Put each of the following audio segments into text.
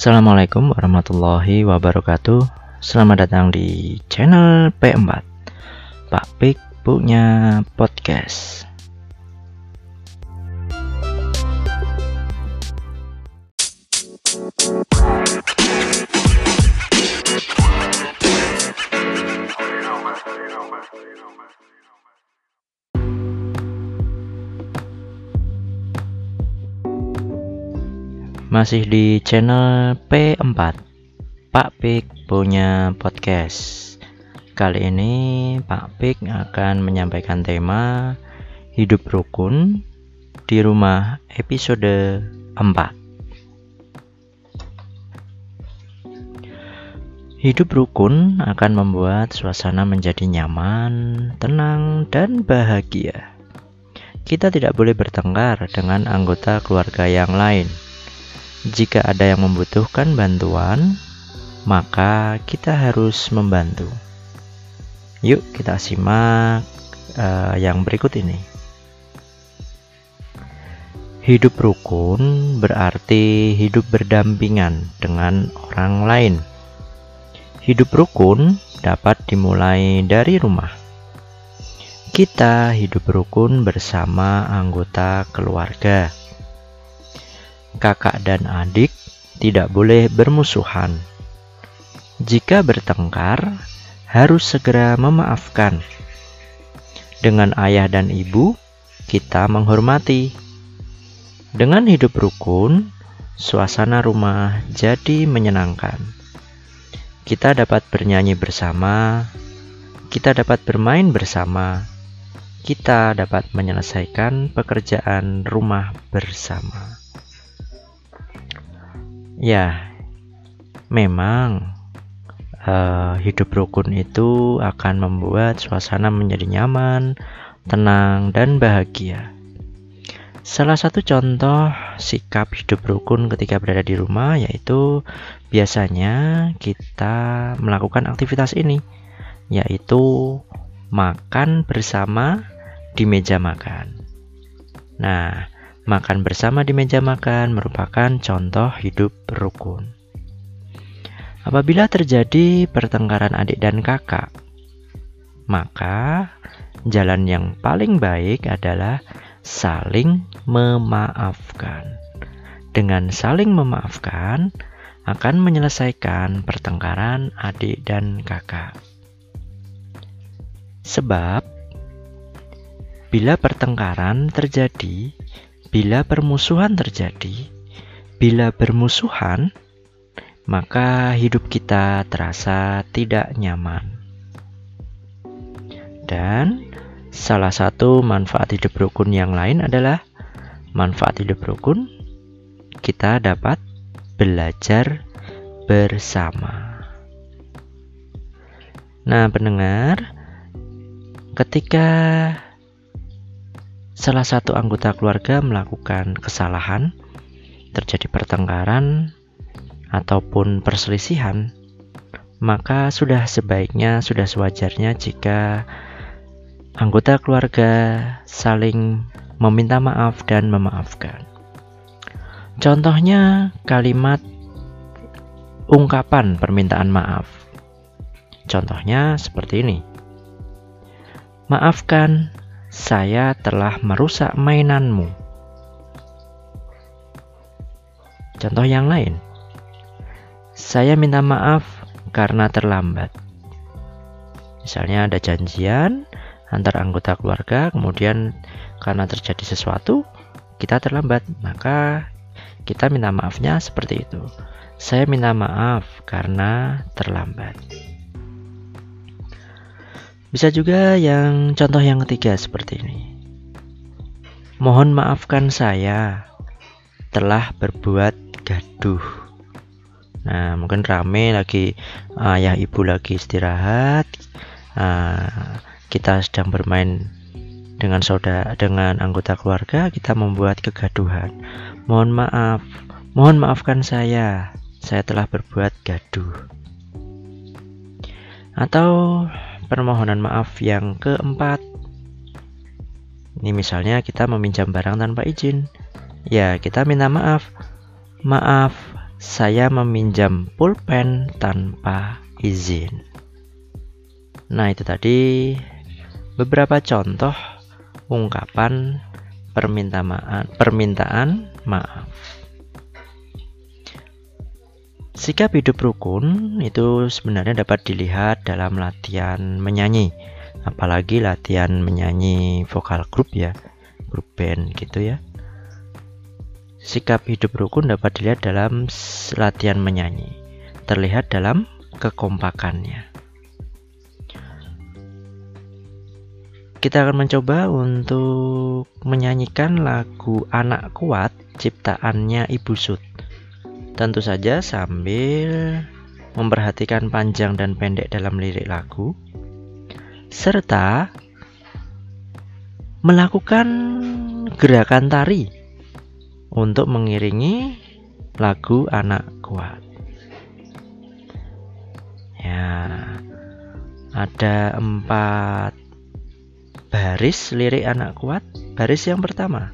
Assalamualaikum warahmatullahi wabarakatuh. Selamat datang di channel P4 Pak Pik punya podcast Masih di channel P4 Pak Pik punya podcast. Kali ini Pak Pik akan menyampaikan tema Hidup Rukun di rumah episode 4 Hidup rukun akan membuat suasana menjadi nyaman, tenang, dan bahagia. Kita tidak boleh bertengkar dengan anggota keluarga yang lain jika ada yang membutuhkan bantuan, maka kita harus membantu. Yuk, kita simak uh, yang berikut ini. Hidup rukun berarti hidup berdampingan dengan orang lain. Hidup rukun dapat dimulai dari rumah. Kita hidup rukun bersama anggota keluarga kakak dan adik tidak boleh bermusuhan. Jika bertengkar, harus segera memaafkan. Dengan ayah dan ibu, kita menghormati. Dengan hidup rukun, suasana rumah jadi menyenangkan. Kita dapat bernyanyi bersama, kita dapat bermain bersama, kita dapat menyelesaikan pekerjaan rumah bersama. Ya, memang uh, hidup rukun itu akan membuat suasana menjadi nyaman, tenang, dan bahagia. Salah satu contoh sikap hidup rukun ketika berada di rumah yaitu biasanya kita melakukan aktivitas ini, yaitu makan bersama di meja makan. Nah, Makan bersama di meja makan merupakan contoh hidup rukun. Apabila terjadi pertengkaran adik dan kakak, maka jalan yang paling baik adalah saling memaafkan. Dengan saling memaafkan, akan menyelesaikan pertengkaran adik dan kakak. Sebab, bila pertengkaran terjadi, Bila permusuhan terjadi, bila bermusuhan, maka hidup kita terasa tidak nyaman. Dan salah satu manfaat hidup rukun yang lain adalah manfaat hidup rukun kita dapat belajar bersama. Nah, pendengar, ketika salah satu anggota keluarga melakukan kesalahan, terjadi pertengkaran, ataupun perselisihan, maka sudah sebaiknya, sudah sewajarnya jika anggota keluarga saling meminta maaf dan memaafkan. Contohnya kalimat ungkapan permintaan maaf. Contohnya seperti ini. Maafkan saya telah merusak mainanmu. Contoh yang lain, saya minta maaf karena terlambat. Misalnya ada janjian antar anggota keluarga, kemudian karena terjadi sesuatu, kita terlambat, maka kita minta maafnya seperti itu. Saya minta maaf karena terlambat. Bisa juga yang contoh yang ketiga seperti ini. Mohon maafkan saya telah berbuat gaduh. Nah, mungkin rame lagi ayah ibu lagi istirahat. Uh, kita sedang bermain dengan saudara dengan anggota keluarga kita membuat kegaduhan. Mohon maaf, mohon maafkan saya. Saya telah berbuat gaduh. Atau permohonan maaf yang keempat. Ini misalnya kita meminjam barang tanpa izin. Ya, kita minta maaf. Maaf, saya meminjam pulpen tanpa izin. Nah, itu tadi beberapa contoh ungkapan permintaan permintaan maaf. Sikap hidup rukun itu sebenarnya dapat dilihat dalam latihan menyanyi, apalagi latihan menyanyi vokal grup ya, grup band gitu ya. Sikap hidup rukun dapat dilihat dalam latihan menyanyi, terlihat dalam kekompakannya. Kita akan mencoba untuk menyanyikan lagu Anak Kuat ciptaannya Ibu Sud. Tentu saja sambil memperhatikan panjang dan pendek dalam lirik lagu serta melakukan gerakan tari untuk mengiringi lagu Anak Kuat. Ya, ada empat Baris lirik anak kuat. Baris yang pertama.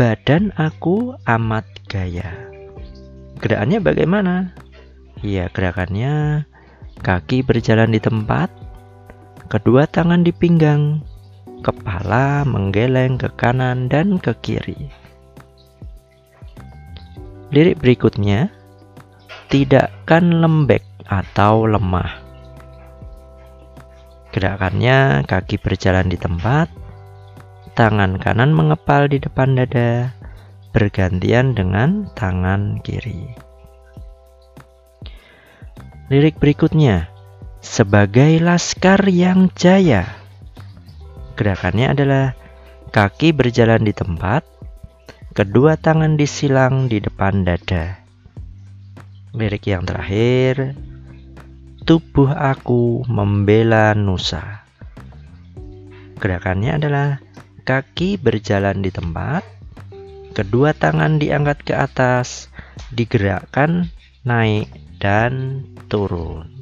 Badan aku amat gaya. Gerakannya bagaimana? Ya, gerakannya kaki berjalan di tempat, kedua tangan di pinggang, kepala menggeleng ke kanan dan ke kiri. Lirik berikutnya, tidak kan lembek atau lemah. Gerakannya kaki berjalan di tempat, tangan kanan mengepal di depan dada, bergantian dengan tangan kiri. Lirik berikutnya, sebagai laskar yang jaya. Gerakannya adalah kaki berjalan di tempat, kedua tangan disilang di depan dada. Lirik yang terakhir, tubuh aku membela Nusa. Gerakannya adalah kaki berjalan di tempat, kedua tangan diangkat ke atas, digerakkan naik dan turun.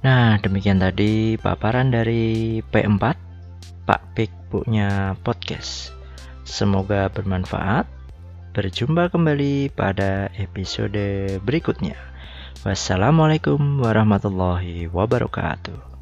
Nah, demikian tadi paparan dari P4 Pak Pik punya podcast. Semoga bermanfaat. Berjumpa kembali pada episode berikutnya. Wassalamualaikum warahmatullahi wabarakatuh.